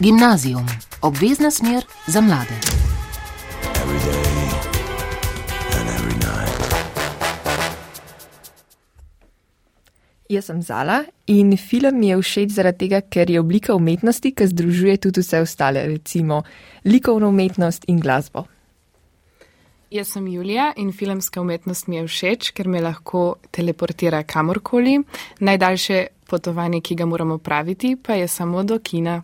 Gimnazijum, obvezna smer za mlade. Jaz sem Zala in film mi je všeč zaradi tega, ker je oblika umetnosti, ki združuje tudi vse ostale, recimo likovno umetnost in glasbo. Jaz sem Julija in filmska umetnost mi je všeč, ker me lahko teleportira kamorkoli. Najdaljše potovanje, ki ga moramo praviti, pa je samo do kina.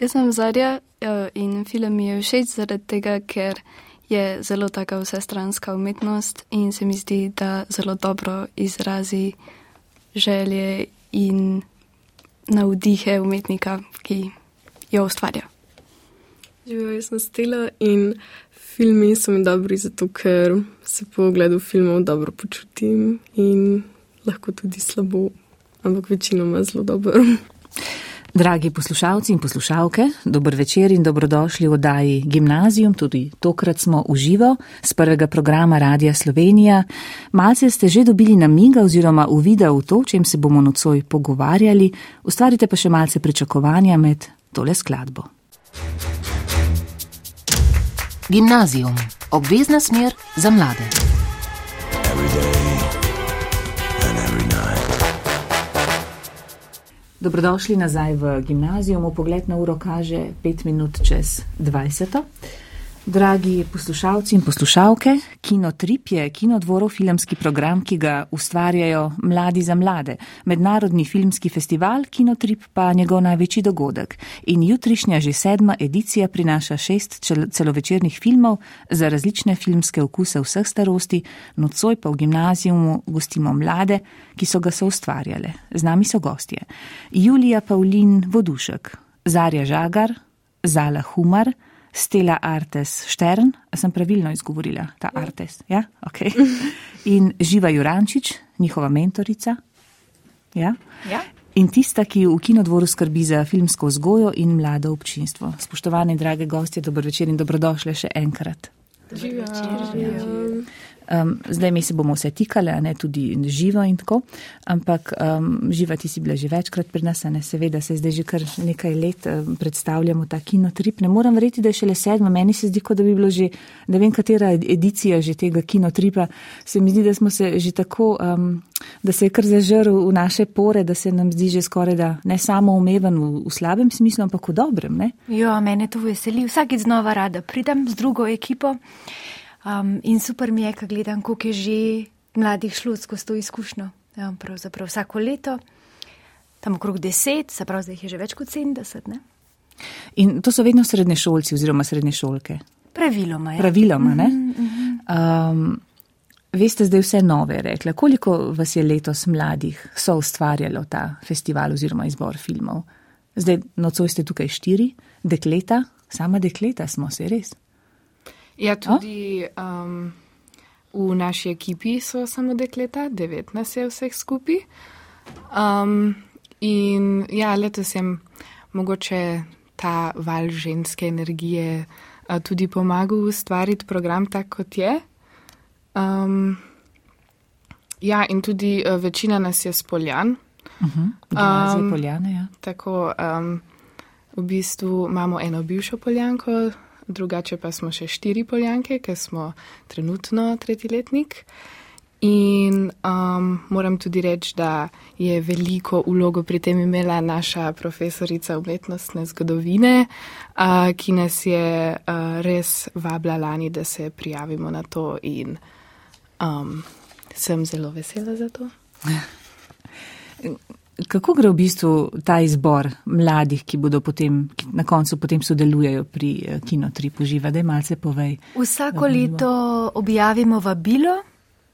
Jaz sem Zarja eh, in film mi je všeč zaradi tega, ker je zelo taka vsestranska umetnost in se mi zdi, da zelo dobro izrazi želje in navdihe umetnika, ki jo ustvarja. Živijo, jaz sem stila in filmi so mi dobri zato, ker se po ogledu filmov dobro počutim in lahko tudi slabo, ampak večinoma zelo dobro. Dragi poslušalci in poslušalke, dober večer in dobrodošli v oddaji Gimnazijum, tudi tokrat smo uživo z prvega programa Radia Slovenija. Malce ste že dobili namiga oziroma uvida v to, čem se bomo nocoj pogovarjali, ustvarite pa še malce pričakovanja med tole skladbo. Gimnazijum, obvezna smer za mlade. Dobrodošli nazaj v gimnazijum. Pogled na uro kaže 5 minut čez 20. Dragi poslušalci in poslušalke, Kino Trip je kinodvorov filmski program, ki ga ustvarjajo mladi za mlade. Mednarodni filmski festival Kino Trip pa njegov največji dogodek. In jutrišnja že sedma edicija prinaša šest celovečernih filmov za različne filmske okuse vseh starosti, nocoj pa v gimnazijumu gostimo mlade, ki so ga so ustvarjale. Z nami so gostje. Julija Pavlin Vodušek, Zarja Žagar, Zala Humar, Stela Artes Štern, sem pravilno izgovorila ta ja. Artes. Ja? Okay. In Živa Jurančič, njihova mentorica. Ja? Ja. In tista, ki v kinodvoru skrbi za filmsko vzgojo in mlado občinstvo. Spoštovane, drage gostje, dobro večer in dobrodošle še enkrat. Živijo. Živijo. Um, zdaj mi se bomo vse tikali, a ne tudi živo in tako, ampak um, živa ti si bila že večkrat pri nas, a ne seveda se zdaj že kar nekaj let um, predstavljamo ta kinotrip. Ne moram verjeti, da je šele sedma, meni se zdi, kot da bi bilo že ne vem katera edicija že tega kinotripa. Se mi zdi, da smo se že tako, um, da se je kar zažrl v naše pore, da se nam zdi že skoraj da ne samo umeven v, v slabem smislu, ampak v dobrem. Ne? Jo, mene to veseli, vsakeč znova rada pridem z drugo ekipo. Um, in super mi je, ko gledam, koliko je že mladih šlo skozi to izkušnjo. Ja, pravzaprav vsako leto, tam okrog deset, se pravi, zdaj jih je že več kot sedemdeset. In to so vedno srednje šolci oziroma srednje šolke. Praviloma. Ja. Praviloma, ne. Mm -hmm. um, veste zdaj vse nove rekle. Koliko vas je letos mladih so ustvarjalo ta festival oziroma izbor filmov? Zdaj nocoj ste tukaj štiri, dekleta, sama dekleta smo se res. Ja, tudi um, v naši ekipi so samo dekleta, 19 je vseh skupaj. Um, in ja, letos je mogoče ta val ženske energije uh, tudi pomagal ustvariti program tak, kot je. Um, ja, in tudi uh, večina nas je spoljan. Uh -huh, um, poljane, ja. Tako, um, v bistvu imamo eno bivšo poljanko, drugače pa smo še štiri poljanke, ker smo trenutno tretjiletnik. In um, moram tudi reči, da je veliko ulogo pri tem imela naša profesorica umetnostne zgodovine, uh, ki nas je uh, res vabila lani, da se prijavimo na to in um, sem zelo vesela za to. Kako gre v bistvu ta izbor mladih, ki bodo potem, ki na koncu potem sodelujejo pri eh, kinotripu živa, da je malce povej? Vsako leto objavimo vabilo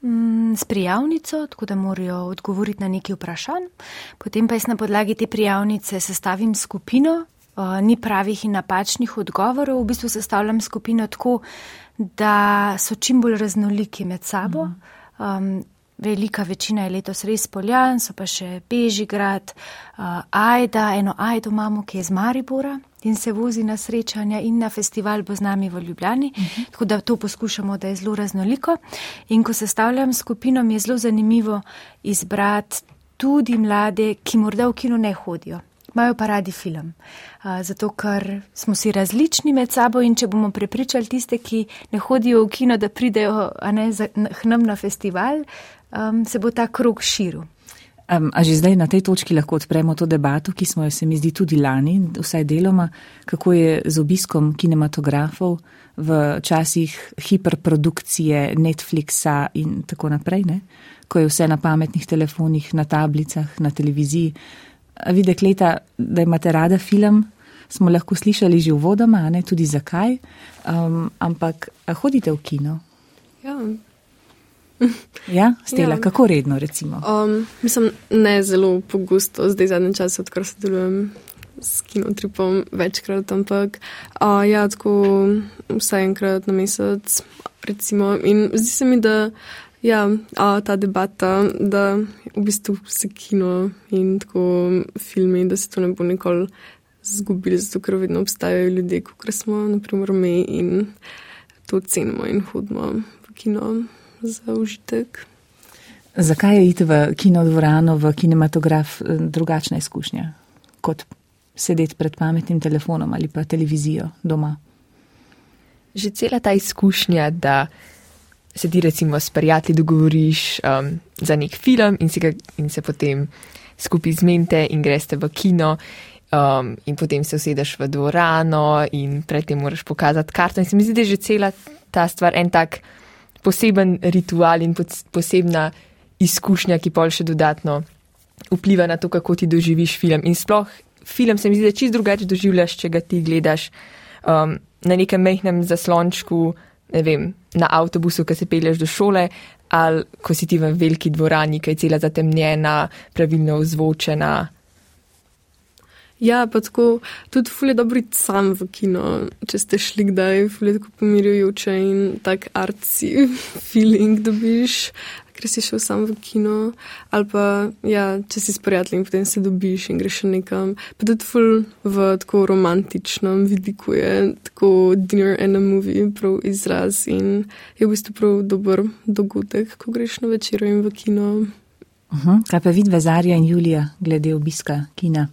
mm, s prijavnico, tako da morajo odgovoriti na neki vprašanj. Potem pa jaz na podlagi te prijavnice sestavim skupino, uh, ni pravih in napačnih odgovorov, v bistvu sestavljam skupino tako, da so čim bolj raznoliki med sabo. Um, velika večina je letos res poljan, so pa še Bežigrad, uh, Ajda, eno Ajdo imamo, ki je z Maribora in se vozi na srečanja in na festival bo z nami v Ljubljani, uh mhm. -huh. tako da to poskušamo, da je zelo raznoliko. In ko sestavljam skupino, mi je zelo zanimivo izbrati tudi mlade, ki morda v kino ne hodijo. imajo pa radi film. Zato, ker smo si različni med sabo in če bomo prepričali tiste, ki ne hodijo v kino, da pridejo ne, k nam na festival, um, se bo ta krug širil. Um, a že zdaj na tej točki lahko odpremo to debato, ki smo jo se mi zdi tudi lani, vsaj deloma, kako je z obiskom kinematografov v časih hiperprodukcije Netflixa in tako naprej, ne? ko je vse na pametnih telefonih, na tablicah, na televiziji. Videk leta, da imate rada film, smo lahko slišali že v vodama, ne tudi zakaj, um, ampak hodite v kino? Ja. Ja, stela, ja. kako redno, recimo? Um, mislim, ne zelo pogosto, zdaj zadnji čas, odkar sodelujem s kinotripom večkrat, ampak uh, ja, tako vsaj enkrat na mesec, recimo. In zdi se mi, da ja, a, ta debata, da v bistvu se kino in tako filmi, da se to ne bo nikoli zgubili, zato ker vedno obstajajo ljudje, kot smo, naprimer, mi in to cenimo in hodimo v kino za užitek. Zakaj je iti v kino dvorano, v kinematograf eh, drugačna izkušnja kot sedeti pred pametnim telefonom ali pa televizijo doma? Že cela ta izkušnja, da se ti recimo s prijatelji dogovoriš um, za nek film in, ga, in se potem skupaj zmente in greste v kino. Um, in potem se usedeš v dvorano, in predtem moraš pokazati karto. In se mi zdi, da je že cela ta stvar en tak poseben ritual in posebna izkušnja, ki pol še dodatno vpliva na to, kako ti doživiš film. In sploh film se mi zdi, da čist drugače doživljaš, če ga ti gledaš um, na nekem mehnem zaslončku, ne vem, na avtobusu, ki se pelješ do šole, ali ko si ti v veliki dvorani, ki je cela zatemnjena, pravilno ozvočena. Ja, pa tako tudi fulje dobro sam v kino, če ste šli kdaj, fulje tako pomirjujoče in tak arci feeling dobiš, ker si šel sam v kino. Ali pa, ja, če si s prijatelji in potem se dobiš in greš nekam. Pa tudi ful v tako romantičnem vidiku je tako dinner and a movie, prav izraz in je v bistvu prav dober dogodek, ko greš na večero in v kino. Uh -huh. Kaj pa vidve Zarja in Julija glede obiska kina?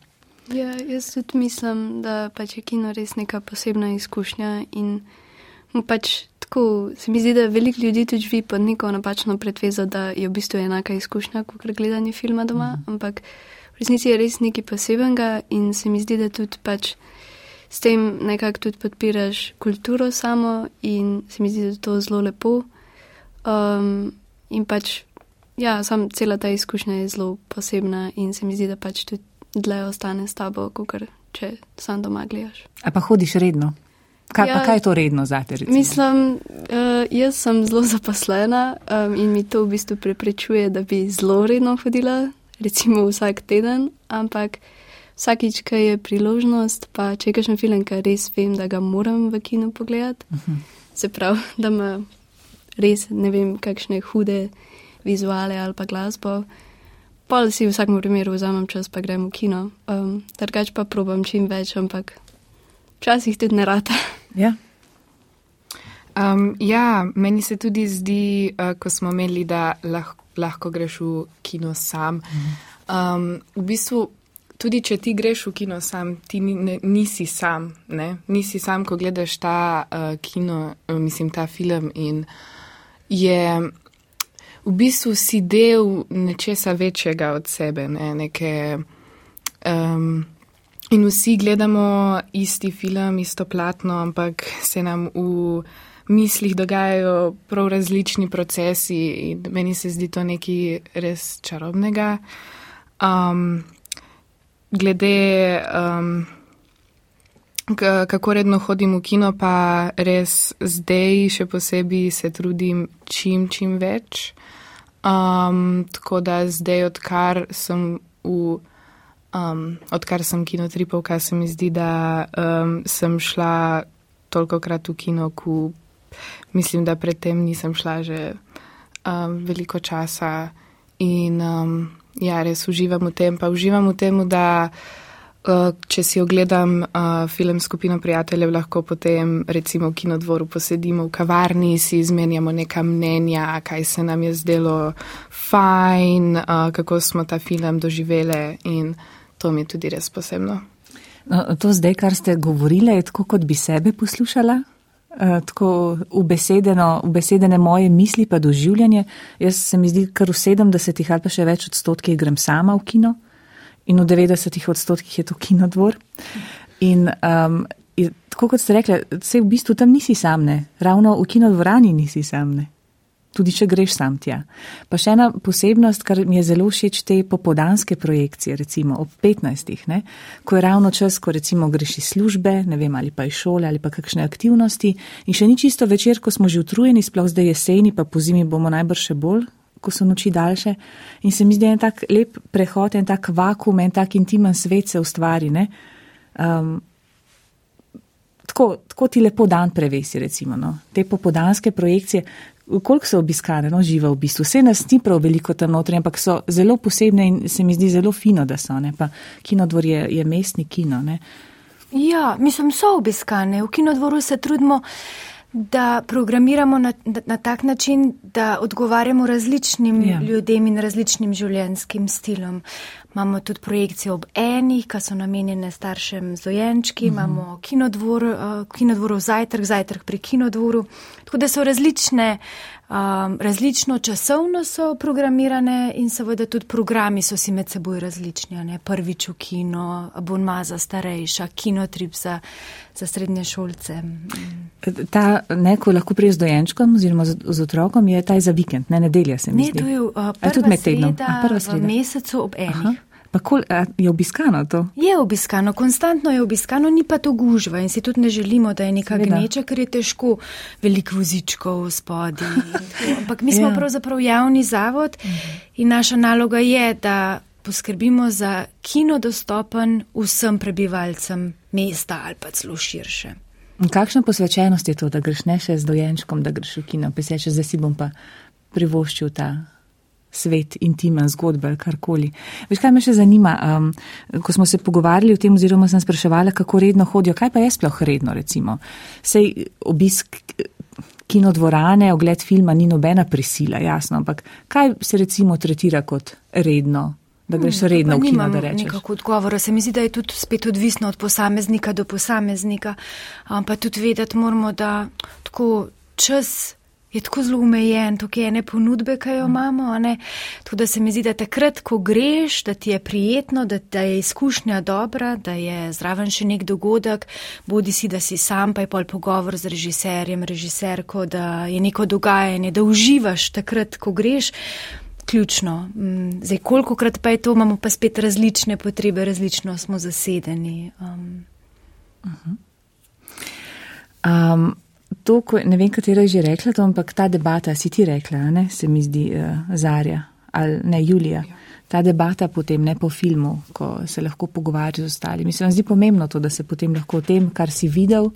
Ja, jaz tudi mislim, da pač je kino res neka posebna izkušnja in pač tako se mi zdi, da veliko ljudi tudi živi pod neko napačno predvezo, da je v bistvu enaka izkušnja, kot gledanje filma doma, mm. ampak v resnici je res nekaj posebenega in se mi zdi, da tudi pač s tem nekako tudi podpiraš kulturo samo in se mi zdi, da je to zelo lepo. Um, in pač, ja, sam cela ta izkušnja je zelo posebna in se mi zdi, da pač tudi dlje ostane s tabo, kot če sam doma gledaš. A pa hodiš redno? Kaj, ja, kaj je to redno za te? Mislim, uh, jaz sem zelo zaposlena um, in mi to v bistvu preprečuje, da bi zelo redno hodila, recimo vsak teden, ampak vsakič, ko je priložnost, pa če kažem film, ker res vem, da ga moram v kinu pogledati, uh mhm. -huh. se pravi, da me res ne vem, kakšne hude vizuale ali pa glasbo. Pol si v vsakem primeru vzamem čas, pa gremo v kino. Um, Drugač pa probam čim več, ampak včasih tudi ne rata. Ja. Um, ja, meni se tudi zdi, uh, ko smo imeli, da lahko, lahko greš v kino sam. Um, v bistvu, tudi če ti greš v kino sam, ti ni, ne, nisi sam. Ne? Nisi sam, ko gledaš ta uh, kino, mislim, ta film in je v bistvu si del nečesa večjega od sebe. Ne? Neke, um, in vsi gledamo isti film, isto platno, ampak se nam v mislih dogajajo prav različni procesi in meni se zdi to nekaj res čarobnega. Um, glede. Um, Kako redno hodim v kino, pa res zdaj še posebej se trudim čim, čim več. Um, tako da zdaj, odkar sem v. Um, odkar sem kinotripovka, se mi zdi, da um, sem šla toliko krat v kino, ko mislim, da predtem nisem šla že um, veliko časa. In um, ja, res uživam v tem, pa uživam v tem, da. Eh, če si ogledam uh, film skupino prijateljev, lahko potem recimo v kinodvoru posedimo v kavarni, si izmenjamo neka mnenja, kaj se nam je zdelo fajn, uh, kako smo ta film doživele in to mi je tudi res posebno. No, to zdaj, kar ste govorili, je tako, kot bi sebe poslušala. Uh, tako ubesedeno, ubesedene moje misli pa doživljanje. Jaz se mi zdi, kar v 70 ali pa še več odstotkih grem sama v kino in v 90 odstotkih je to kinodvor. In um, je, tako kot ste rekli, se v bistvu tam nisi samne, ravno v kinodvorani nisi samne tudi če greš sam tja. Pa še ena posebnost, kar mi je zelo všeč, te popodanske projekcije, recimo ob 15. Ne, ko je ravno čas, ko recimo greš iz službe, ne vem ali pa iz šole ali pa kakšne aktivnosti in še ni čisto večer, ko smo že utrujeni, sploh zdaj jeseni, pa po zimi bomo najbrž še bolj. Ko so noči daljše, in se mi zdi en tak lep prehod, en tak vakum, en tak intimen svet se ustvari. Um, tako, tako ti lepo dan prevesi, recimo. No. Te popodanske projekcije, koliko so obiskane, no, živa v bistvu. Vse nas ni prav veliko tam notri, ampak so zelo posebne in se mi zdi zelo fino, da so. Ne? Pa kinodvor je, je mestni kino. Ne? Ja, mislim, so obiskane. V kinodvoru se trudimo, da programiramo na, na tak način, da odgovarjamo različnim ja. ljudem in različnim življenjskim stilom. Imamo tudi projekcije ob enih, ki so namenjene staršem z dojenčki, uh mhm. -huh. imamo kinodvor, uh, kinodvorov zajtrk, zajtrk pri kinodvoru. Tako da so različne, um, različno časovno so programirane in seveda tudi programi so si med seboj različni. Ne? Prvič v kino, abonma za starejša, kinotrip za, za srednje šolce. Ta neko lahko prije z dojenčkom oziroma z, z otrokom je taj za vikend, ne nedelja se mi ne, zdi. Ne, to je uh, prva sreda, prva sreda v mesecu ob enih. Aha. Kol, je obiskano to? Je obiskano, konstantno je obiskano, ni pa to gužva in si tudi ne želimo, da je neka Seveda. gneča, ker je težko veliko vozičkov spodaj. Ampak mi smo ja. pravzaprav javni zavod in naša naloga je, da poskrbimo za kino dostopen vsem prebivalcem mesta ali pa celo širše. In kakšna posvečenost je to, da greš ne še z dojenčkom, da greš v kino, pa se še zdaj si bom pa privoščil ta svet, intimen zgodbe ali karkoli. Veš, kaj me še zanima, um, ko smo se pogovarjali o tem, oziroma sem spraševala, kako redno hodijo, kaj pa je sploh redno, recimo. Sej obisk kinodvorane, ogled filma ni nobena prisila, jasno, ampak kaj se recimo tretira kot redno? Da greš hmm, redno v kino, da rečeš. Nekako odgovora. Se mi zdi, da je tudi spet odvisno od posameznika do posameznika. Ampak tudi vedeti moramo, da tako čas je tako zelo omejen, tukaj je ene ponudbe, ki jo imamo. Tako da se mi zdi, da takrat, ko greš, da ti je prijetno, da, da je izkušnja dobra, da je zraven še nek dogodek, bodi si, da si sam, pa je pol pogovor z režiserjem, režiserko, da je neko dogajanje, da uživaš takrat, ko greš. Ključno. Mm, zdaj, koliko krat pa je to, imamo pa spet različne potrebe, različno smo zasedeni. Um. Uh -huh. um, to, ko, ne vem, katera je že rekla to, ampak ta debata, si ti rekla, ne, se mi zdi uh, Zarja ali ne Julija. Ta debata potem ne po filmu, ko se lahko pogovarjaš z ostalimi. Se vam zdi pomembno to, da se potem lahko o tem, kar si videl,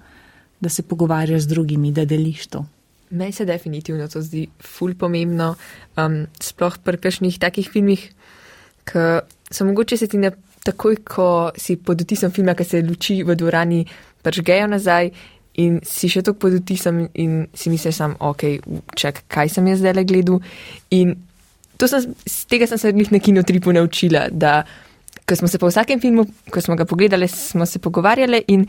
da se pogovarjaš z drugimi, da deliš to. Meni se definitivno to zdi ful pomembno, um, sploh pri kakšnih takih filmih, ki so mogoče se ti ne takoj, ko si pod otisom filma, ki se luči v dvorani, pač gejo nazaj in si še tako pod vtisom in si misliš sam, ok, čak, kaj sem jaz zdaj le gledal. In sem, z tega sem se na kinotripu naučila, da ko smo se po vsakem filmu, ko smo ga pogledali, smo se pogovarjali in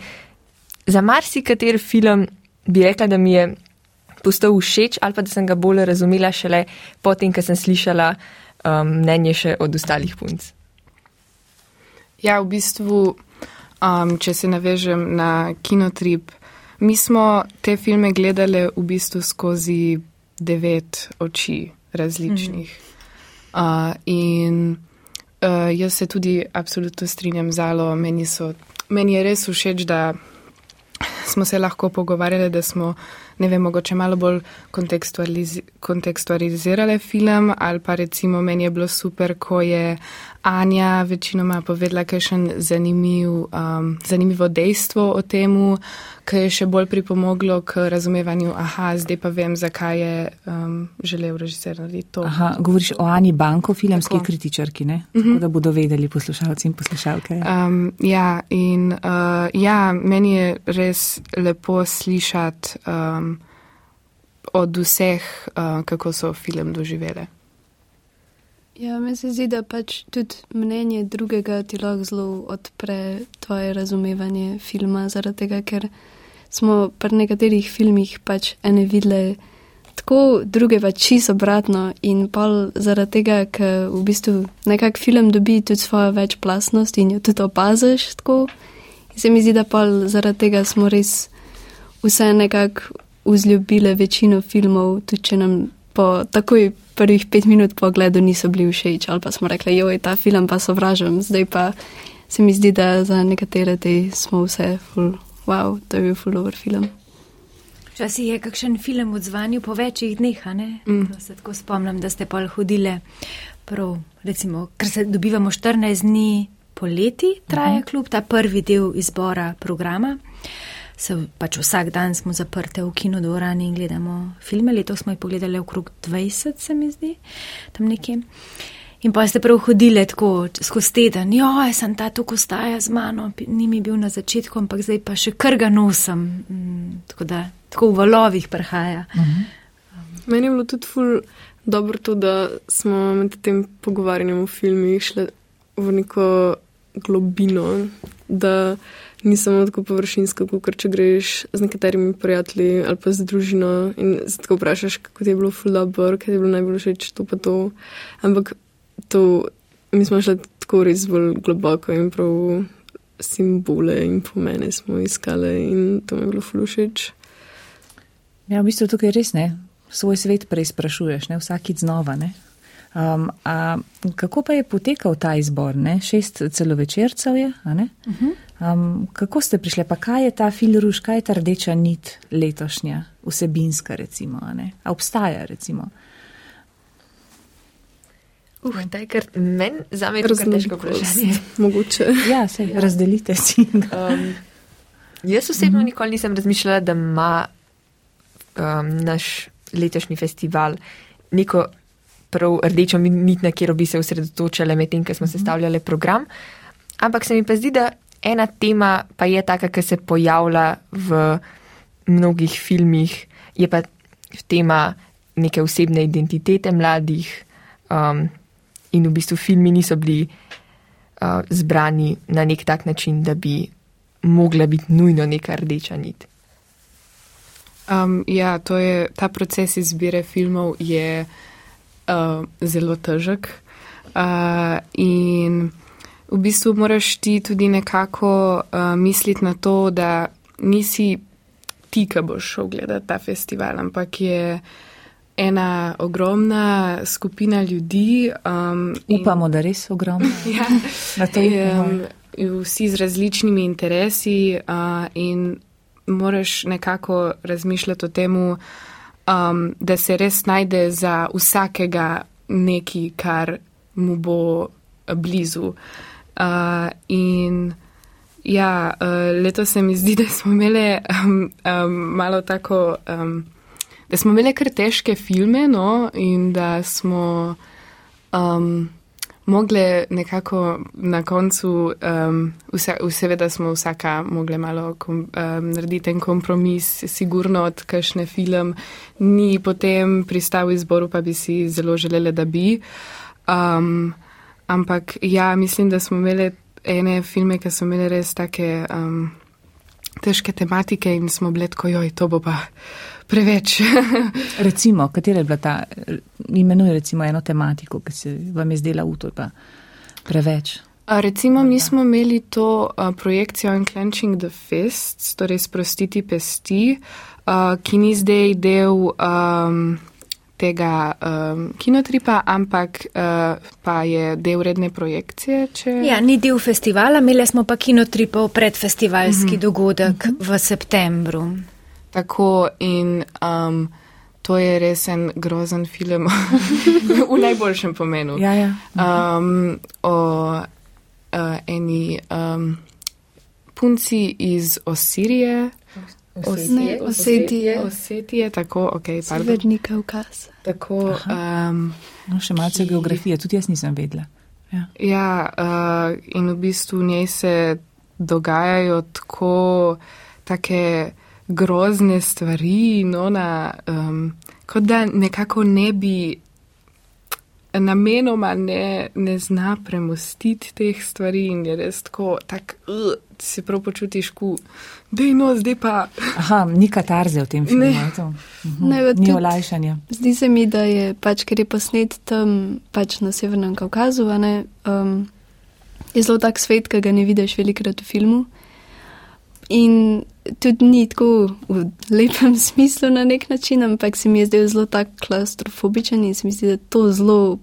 za marsikater film bi rekla, da mi je postal všeč ali pa da sem ga bolj razumela šele potem, ko sem slišala um, mnenje še od ostalih punc. Ja, v bistvu, um, če se navežem na kinotrip, Mi smo te filme gledali v bistvu skozi devet oči različnih. Mm. Uh, in uh, jaz se tudi absolutno strinjam z Alo. Meni, so, meni je res všeč, da smo se lahko pogovarjali, da smo, ne vem, mogoče malo bolj kontekstualiz kontekstualizirali film, ali pa recimo meni je bilo super, ko je Anja večinoma povedala kakšen zanimiv, um, zanimivo dejstvo o temu, ki je še bolj pripomoglo k razumevanju, aha, zdaj pa vem, zakaj je um, želel režiser narediti to. Aha, govoriš o Ani Banko, filmski Tako. kritičarki, ne? Tako uh mhm. -huh. da bodo vedeli poslušalci in poslušalke. Um, ja, in uh, ja, meni je res lepo slišati um, od vseh, uh, kako so film doživele. Ja, meni se zdi, da pač tudi mnenje drugega ti lahko zelo odpre tvoje razumevanje filma, zaradi tega, ker smo pri nekaterih filmih pač ene videle tako, druge pa čisto obratno in pol zaradi tega, ker v bistvu nekak film dobi tudi svojo večplastnost in jo tudi opaziš tako. In se mi zdi, da pol zaradi tega smo res vse nekako vzljubile večino filmov, tudi če nam po takoj prvih pet minut po ogledu niso bili všeč, ali pa smo rekli, joj, ta film pa sovražim, zdaj pa se mi zdi, da za nekatere te smo vse full, wow, to je bil full over film. Včasih je kakšen film odzvanil po večjih dneh, ne? Mm. Se tako spomnim, da ste pol hodile prav, recimo, ker se dobivamo 14 dni poleti, traja mm -hmm. klub, ta prvi del izbora programa. Se pač vsak dan smo zaprte v kinodvorani in gledamo filme. Letos smo jih pogledali okrog 20, se mi zdi, tam nekje. In pa ste prav hodili tako skozi teden, jo, sem ta tukaj ostaja z mano, ni mi bil na začetku, ampak zdaj pa še kar ga nosim. Mm, tako da tako v valovih prihaja. Uh -huh. um. Meni je bilo tudi ful dobro to, da smo med tem pogovarjanjem o filmih šli v neko globino, da ni samo tako površinsko, kot če greš z nekaterimi prijatelji ali pa z družino in se tako vprašaš, kako ti je bilo ful dobro, kaj ti je bilo najbolj všeč, to pa to. Ampak to, mi smo šli tako res bolj globoko in prav simbole in pomene smo iskali in to mi je bilo ful všeč. Ja, v bistvu tukaj res ne, svoj svet preizprašuješ, ne vsakič znova. Ne? Um, a, kako pa je potekal ta izbor? Ne? Šest celovečercev je. Uh -huh. um, kako ste prišli, pa kaj je ta filruš, kaj je ta rdeča nit letošnja, vsebinska, recimo? A obstaja, recimo? Uh, taj, kar meni za me je zelo težko vprašanje. Mogoče. Ja, se razdelite si. um, jaz osebno uh -huh. nikoli nisem razmišljala, da ima um, naš letošnji festival neko prav rdečo nit, na katero bi se osredotočali medtem, ko smo Mhm. sestavljali program. Ampak se mi pa zdi, da ena tema pa je taka, ki se pojavlja v mnogih filmih, je pa tema neke osebne identitete mladih. Um, in v bistvu filmi niso bili uh, zbrani na nek tak način, da bi mogla biti nujno neka rdeča nit. Um, ja, to je, ta proces izbire filmov je uh, zelo težek. Uh, in v bistvu moraš ti tudi nekako uh, misliti na to, da nisi ti, ki boš šel gledati ta festival, ampak je ena ogromna skupina ljudi. Um, Upamo, da res ogromno. ja, Na to um, vsi z različnimi interesi uh, in moraš nekako razmišljati o tem, um, da se res najde za vsakega nekaj, kar mu bo blizu. Uh, in ja, uh, leto se mi zdi, da smo imeli um, um, malo tako, um, da smo imeli kar težke filme, no, in da smo. Um, Mogle nekako na koncu, um, vse, seveda smo vsaka mogla malo kom, um, narediti en kompromis, sigurno od kakšne film ni potem pristal v izboru, pa bi si zelo želeli, da bi. Um, ampak ja, mislim, da smo imeli ene filme, ki so imeli res take um, težke tematike in smo bili tako, joj, to bo pa preveč. recimo, katera je bila ta, imenuje recimo eno tematiko, ki se vam je zdela v to pa preveč. A recimo, mi smo imeli to uh, projekcijo Unclenching the Fists, torej sprostiti pesti, uh, ki ni zdaj del um, tega um, kinotripa, ampak uh, pa je del redne projekcije. Če... Ja, ni del festivala, imeli smo pa kinotripov predfestivalski mm -hmm. dogodek mm -hmm. v septembru. Tako in um, to je res en grozen film v najboljšem pomenu. Ja, ja. Um, o uh, eni um, punci iz Osirije. Ne, Osetije. Osetije, tako, ok, pardon. Severni Kaukaz. Tako, um, No, še malce geografije, tudi jaz nisem vedela. Ja. ja, uh, in v bistvu v njej se dogajajo tako take grozne stvari, no, na, um, kot da nekako ne bi namenoma ne, ne zna premustiti teh stvari in je res tako, tak, uh, si prav počutiš, ku, da je no, zdaj pa. Aha, ni katarze v tem filmu. Ne. Mhm. Ne, ni olajšanja. Zdi se mi, da je pač, ker je posnet tam pač na Severnem Kaukazu, ne, um, je zelo tak svet, ki ga ne vidiš velikrat v filmu. In tudi ni tako v lepem smislu na nek način, ampak se mi je zdel zelo tak klaustrofobičen in se mi zdi, da to zelo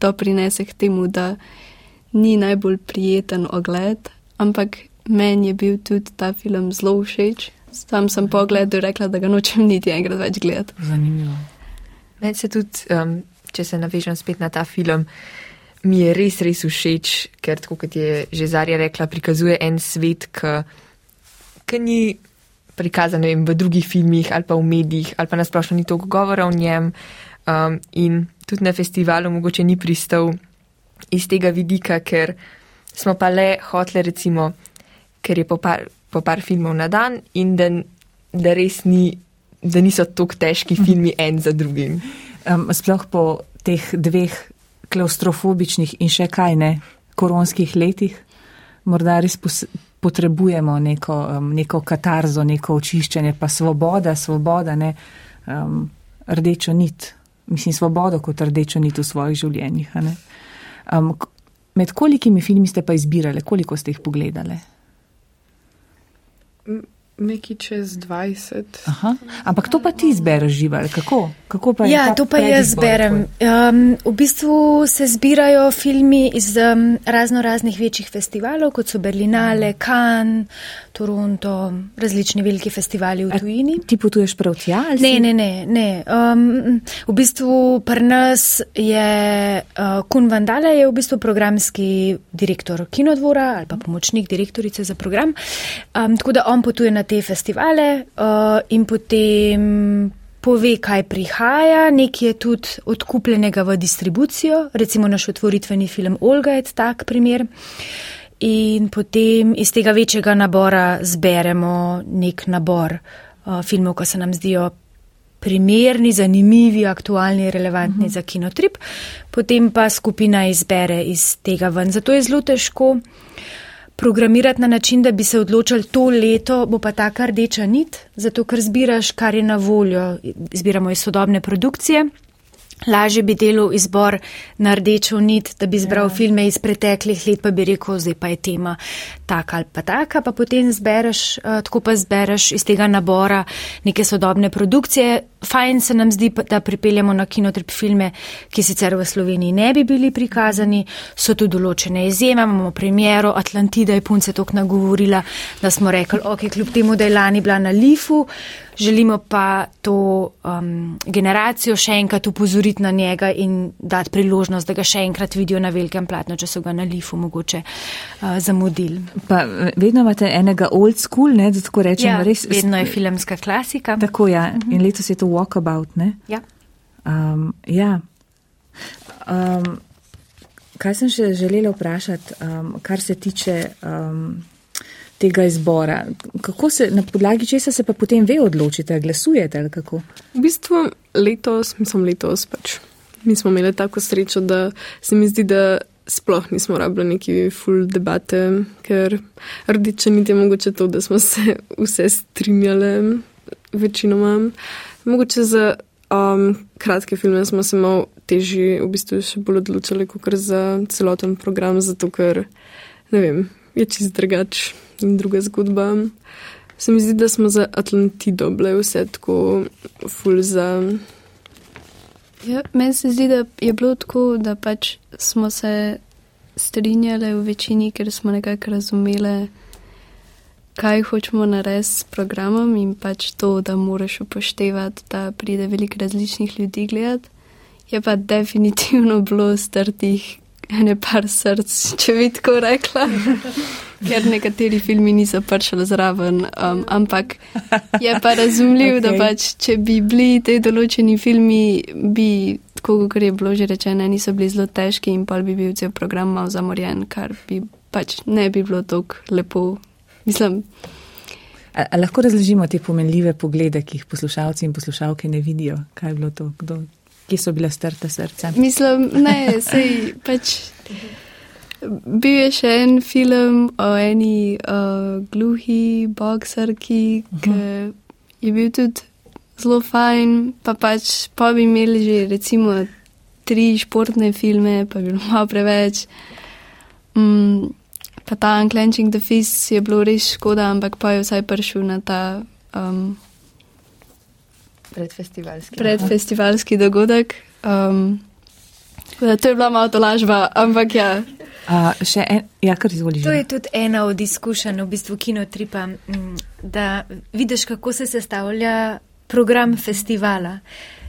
doprinese k temu, da ni najbolj prijeten ogled, ampak meni je bil tudi ta film zelo všeč. Sam sem po ogledu rekla, da ga nočem niti enkrat več gledati. Zanimivo. Meni se tudi, um, če se navežem spet na ta film, mi je res, res všeč, ker, tako kot je že Zarja rekla, prikazuje en svet, ki ni prikazan vem, v drugih filmih ali pa v medijih, ali pa nasplošno ni toliko govora o njem. Um, in tudi na festivalu mogoče ni pristal iz tega vidika, ker smo pa le hoteli, recimo, ker je po par, po par filmov na dan in da, da res ni, da niso tako težki filmi en za drugim. Um, sploh po teh dveh klaustrofobičnih in še kaj ne koronskih letih, morda res pos, potrebujemo neko, um, neko katarzo, neko očiščenje, pa svoboda, svoboda, ne um, rdečo nit. Mislim, svobodo kot rdečo nit v svojih življenjih. Um, med kolikimi filmi ste pa izbirali, koliko ste jih pogledali? Neki čez 20. Aha. Ampak to pa ti izbereš žival, kako? kako pa Ja, to pa jaz predizbor berem. tvoj? Um, v bistvu se zbirajo filmi iz um, razno raznih večjih festivalov, kot so Berlinale, Cannes, Toronto, različni veliki festivali v A tujini. Ti potuješ prav tja? Ne, si- ne, ne. ne. Um, v bistvu pri nas je uh, Kun Vandale je v bistvu programski direktor kinodvora ali pa pomočnik direktorice za program. Um, tako da on potuje na te festivale uh, in potem pove, kaj prihaja. Nekaj je tudi odkupljenega v distribucijo, recimo naš otvoritveni film Olga je tak primer. In potem iz tega večjega nabora zberemo nek nabor uh, filmov, ki se nam zdijo primerni, zanimivi, aktualni, relevantni uh -huh. za kinotrip, potem pa skupina izbere iz tega ven. Zato je zelo težko programirati na način, da bi se odločili, to leto bo pa taka rdeča nit, zato ker zbiraš, kar je na voljo. Zbiramo iz sodobne produkcije. Lažje bi delal izbor na rdečo nit, da bi zbral ja. filme iz preteklih let, pa bi rekel, zdaj pa je tema taka ali pa taka, pa potem zbereš, uh, tako pa zbereš iz tega nabora neke sodobne produkcije. Fajn se nam zdi, da pripeljamo na kinotrip filme, ki sicer v Sloveniji ne bi bili prikazani, so tu določene izjeme, imamo premjero, Atlantida je punce tok nagovorila, da smo rekli, ok, kljub temu, da je lani bila na Lifu, želimo pa to um, generacijo še enkrat upozoriti na njega in dati priložnost, da ga še enkrat vidijo na velikem platnu, če so ga na Lifu mogoče uh, zamudili. Pa eh, vedno imate enega old school, ne, da tako rečem, Ja, res. vedno je filmska klasika. Tako ja, in letos je to walkabout, ne? Ja. Um, ja. Um, kaj sem še želela vprašati, um, kar se tiče um, tega izbora? Kako se, na podlagi česa se pa potem ve odločite, glasujete ali kako? V bistvu letos, mislim letos pač. Mi smo imeli tako srečo, da se mi zdi, da sploh nismo rabili neki full debate, ker rdeče niti je mogoče to, da smo se vse strinjali večinoma. Mogoče za um, kratke filme smo se malo težji, v bistvu še bolj odločili, kot za celoten program, zato ker, ne vem, je čist drugač in druga zgodba. Se mi zdi, da smo za Atlantido bile vse tako full za. Ja, meni se zdi, da je bilo tako, da pač smo se strinjali v večini, ker smo nekako razumeli, kaj hočemo narediti s programom in pač to, da moraš upoštevati, da pride veliko različnih ljudi gledati. Je pa definitivno bilo strtih ene par src, če bi tako rekla. Ker nekateri filmi niso prišli zraven, um, ampak je pa razumljiv, okay. da pač, če bi bili te določeni filmi, bi, tako kot je bilo že rečeno, niso bili zelo težki in pa bi bil cel program mal zamorjen, kar bi pač ne bi bilo tako lepo. Mislim, A, a lahko razložimo te pomenljive poglede, ki jih poslušalci in poslušalke ne vidijo? Kaj je bilo to? Kdo? Kje so bile strte srca? Mislim, ne, sej pač. Bil je še en film o eni uh, gluhi boksarki, uh -huh. ki je bil tudi zelo fajn, pa pač pa bi imeli že recimo tri športne filme, pa bi bilo malo preveč. Um, pa ta Unclenching the Fist je bilo res škoda, ampak pa je vsaj prišel na ta um, predfestivalski, predfestivalski dogodek. Um, to je bila malo tolažba, ampak ja. Uh, še en, ja, kar izvoliš. To je tudi ena od izkušenj v bistvu kinotripa, da vidiš, kako se sestavlja program festivala.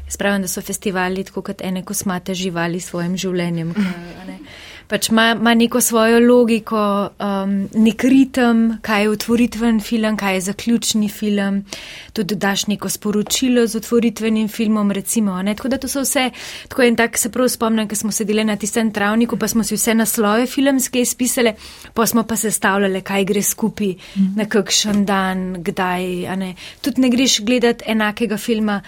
Spravim, da so festivali tako kot ene kosmate živali s svojim življenjem. Kaj, pač ima, ima neko svojo logiko, um, nek ritem, kaj je otvoritven film, kaj je zaključni film, tudi daš neko sporočilo z otvoritvenim filmom, recimo. Ne? Tako da to so vse, tako en tak se prav spomnim, ko smo sedeli na tistem travniku, pa smo si vse naslove filmske izpisali, pa smo pa sestavljali, kaj gre skupaj mm. na kakšen dan, kdaj. Ne? Tudi ne greš gledati enakega filma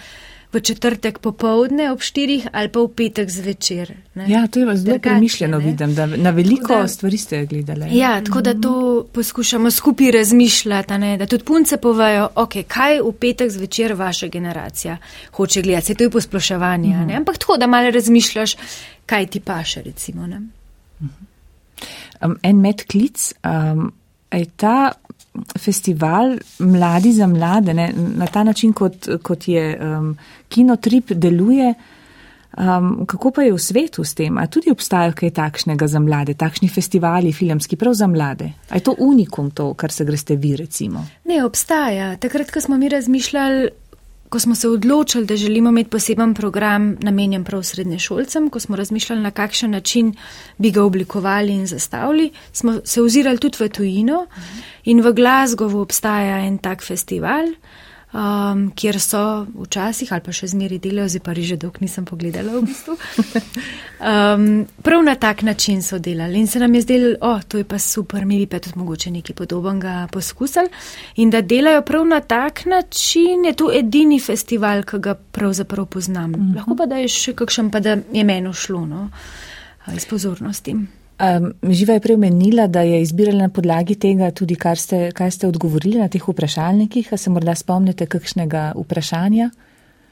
v četrtek popovdne ob štirih ali pa v petek zvečer. Ne? Ja, to je zelo premišljeno, vidim, da na veliko da, stvari ste gledali. Ja, tako da to poskušamo skupaj razmišljati, ne? da tudi punce povejo, ok, kaj v petek zvečer vaša generacija hoče gledati. Se to je posploševanje, mm -hmm. ampak tako, da malo razmišljaš, kaj ti paše, recimo. Mm -hmm. um, en medklic. Um, je ta festival Mladi za mlade, ne, na ta način, kot, kot je um, kinotrip deluje, um, kako pa je v svetu s tem? A tudi obstajajo kaj takšnega za mlade, takšni festivali filmski prav za mlade? A je to unikum to, kar se greste vi recimo? Ne, obstaja. Takrat, ko smo mi razmišljali, ko smo se odločili, da želimo imeti poseben program namenjen prav srednješolcem, ko smo razmišljali, na kakšen način bi ga oblikovali in zastavili, smo se ozirali tudi v tujino. In v Glasgowu obstaja en tak festival um, kjer so včasih ali pa še zmeri delajo, zdaj pa že dolgo nisem pogledala v bistvu. Um, prav na tak način so delali in se nam je zdelo, o, oh, to je pa super, mi bi pa tudi mogoče nekaj podobnega poskusili. In da delajo prav na tak način, je to edini festival, ki ga pravzaprav poznam. Mm -hmm. Lahko pa da je še kakšen, pa da je meni šlo, no, iz pozornosti. Um, Živa je prej omenila, da je izbirala na podlagi tega tudi, kar ste, kaj ste odgovorili na teh vprašalnikih. A se morda spomnite kakšnega vprašanja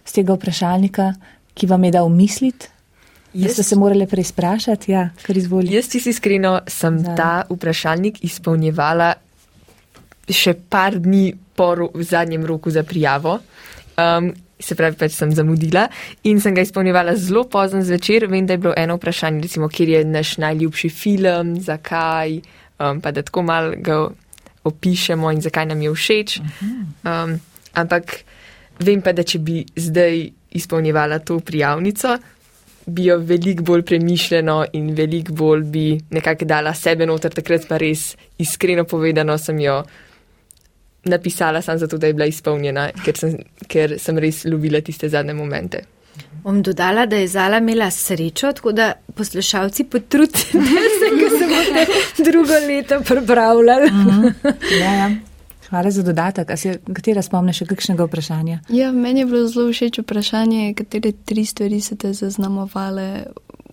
z tega vprašalnika, ki vam je dal misliti? Jaz ste se morali preizprašati, ja, kar izvolite. Jaz si iskreno sem Zdaj. ta vprašalnik izpolnjevala še par dni po zadnjem roku za prijavo. Um, se pravi, pač sem zamudila in sem ga izpolnjevala zelo pozno zvečer. Vem, da je bilo eno vprašanje, recimo, kjer je naš najljubši film, zakaj, um, pa da tako mal ga opišemo in zakaj nam je všeč. Um, ampak vem pa, da če bi zdaj izpolnjevala to prijavnico, bi jo veliko bolj premišljeno in veliko bolj bi nekako dala sebe noter, takrat pa res iskreno povedano sem jo napisala sem zato, da je bila izpolnjena, ker sem, ker sem res ljubila tiste zadnje momente. Bom dodala, da je Zala imela srečo, tako da poslušalci potrudite se, ko se boste drugo leto pripravljali. Uh mhm. -huh. ja, ja. Hvala za dodatek. A si katera spomne še kakšnega vprašanja? Ja, meni je bilo zelo všeč vprašanje, katere tri stvari ste te zaznamovale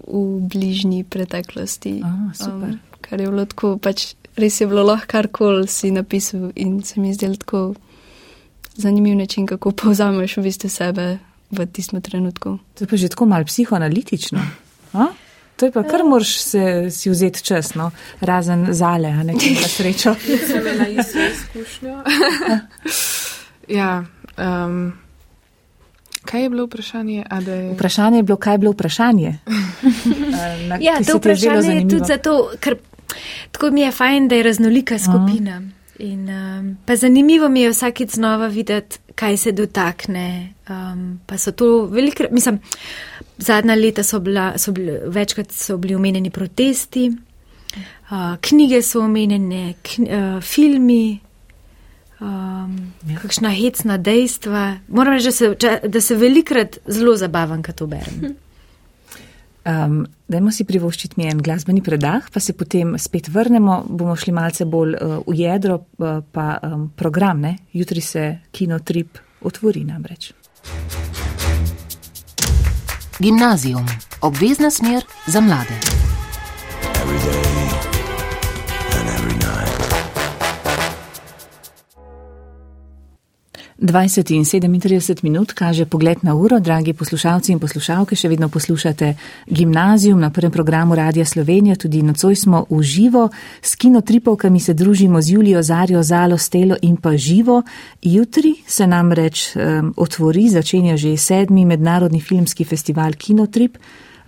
v bližnji preteklosti. Oh, super. Um, kar je bilo tako pač res je bilo lahko karkoli si napisal in se mi zdel tako zanimiv način, kako povzameš v bistvu sebe v tistem trenutku. To je pa že tako mal psihoanalitično. A? To je pa kar moraš se, si vzeti čas, no? razen zale, a ne kaj srečo. Sem imela isto izkušnjo. ja. Um, kaj je bilo vprašanje? Je... Vprašanje je bilo, kaj je bilo vprašanje. Na, ja, to vprašanje je tudi zato, ker Tako mi je fajn, da je raznolika skupina. Mm. In, um, pa zanimivo mi je vsakeč znova videti, kaj se dotakne. Um, pa so to veliko, mislim, zadnja leta so, bila, so bili, večkrat so bili omenjeni protesti, uh, knjige so omenjene, kn, uh, filmi, um, ja. kakšna hecna dejstva. Moram reči, da se, da se velikrat zelo zabavam, kad to berem. Um, dajmo si privoščiti mi en glasbeni predah, pa se potem spet vrnemo, bomo šli malce bolj uh, v jedro, uh, pa um, program, ne? jutri se kinotrip otvori namreč. Gimnazijum, obvezna smer za mlade. every 20 in 37 minut kaže pogled na uro, dragi poslušalci in poslušalke, še vedno poslušate gimnazijum na prvem programu Radia Slovenija, tudi nocoj smo v živo, s kinotripovkami se družimo z Julijo Zarjo, Zalo, Stelo in pa živo. Jutri se namreč um, otvori, začenja že sedmi mednarodni filmski festival Kinotrip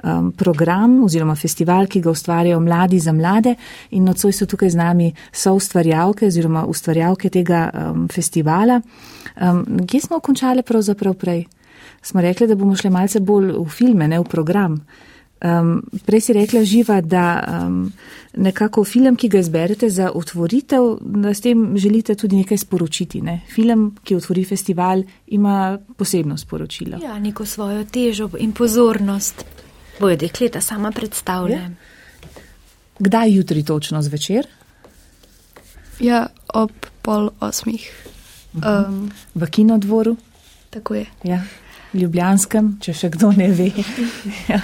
um, program oziroma festival, ki ga ustvarjajo mladi za mlade in nocoj so tukaj z nami so ustvarjalke oziroma ustvarjalke tega um, festivala. Um, kje smo končali pravzaprav prej? Smo rekli, da bomo šli malce bolj v filme, ne v program. Um, prej si rekla živa, da um, nekako film, ki ga izberete za otvoritev, da s tem želite tudi nekaj sporočiti. Ne? Film, ki otvori festival, ima posebno sporočilo. Ja, neko svojo težo in pozornost. Bojo dekleta sama predstavlja. Ja. Kdaj jutri točno zvečer? Ja, ob pol osmih. Um, V kinodvoru, tako je. ja, Ljubljanskem, če še kdo ne ve. ja.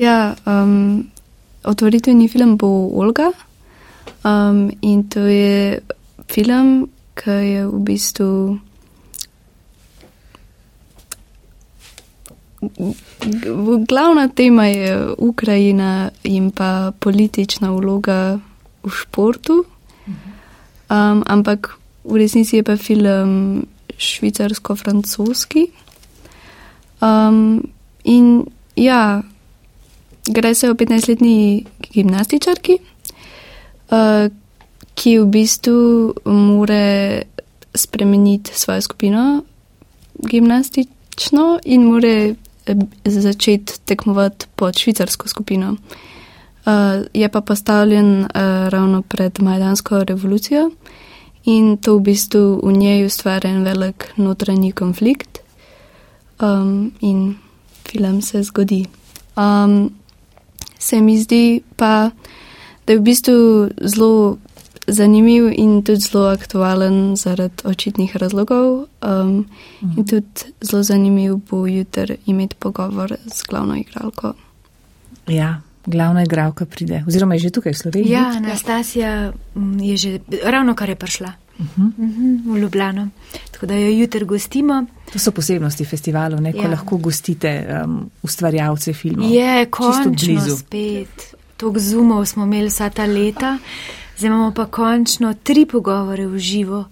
Ja, um, otvoritveni film bo Olga. Um, in to je film, ki je v bistvu. Glavna tema je Ukrajina in pa politična vloga v športu. Um, ampak v resnici je pa film švicarsko-francoski. Um, in ja, gre se o 15-letni gimnastičarki, uh, ki v bistvu more spremeniti svojo skupino gimnastično in more začeti tekmovati pod švicarsko skupino. Uh, je pa postavljen uh, ravno pred Majdansko revolucijo in to v bistvu v njej ustvarja en velik notranji konflikt um, in film se zgodi. Um, se mi zdi pa, da je v bistvu zelo zanimiv in tudi zelo aktualen zaradi očitnih razlogov. Um, in tudi zelo zanimiv bo jutri imeti pogovor z glavno igralko. ja, glavna igralka pride, oziroma je že tukaj v Sloveniji. Ja, Anastasija mm, je že ravno kar je prišla uh -huh. v Ljubljano. Tako da jo jutri gostimo. To so posebnosti festivalov, ne, ko Ja. lahko gostite um, ustvarjalce filmov. Je Čisto končno blizu. spet. Tok zumov smo imeli vsa ta leta, zdaj imamo pa končno tri pogovore v živo.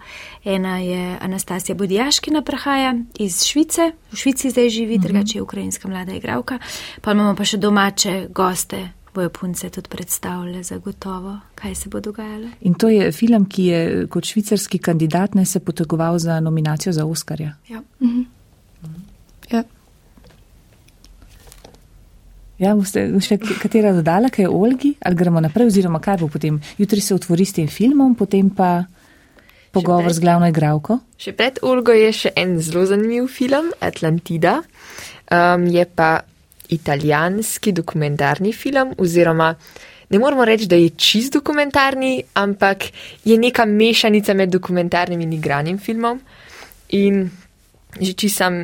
Ena je Anastasija Bodjaškina, prihaja iz Švice, v Švici zdaj živi, Mhm. drugače je ukrajinska mlada igralka. Pa imamo pa še domače goste, bojo punce tudi predstavljale zagotovo, kaj se bo dogajalo. In to je film, ki je kot švicarski kandidat ne se potegoval za nominacijo za Oskarja. Ja. Ja. Ja, boste še katera dodala, kaj je Olgi, ali gremo naprej, oziroma kaj bo potem? Jutri se otvori s tem filmom, potem pa pogovor prej? z glavno igralko. Še pred Olgo je še en zelo zanimiv film, Atlantida. Um, je pa italijanski dokumentarni film, oziroma ne moramo reči, da je čist dokumentarni, ampak je neka mešanica med dokumentarnim in igranim filmom. In že čisam,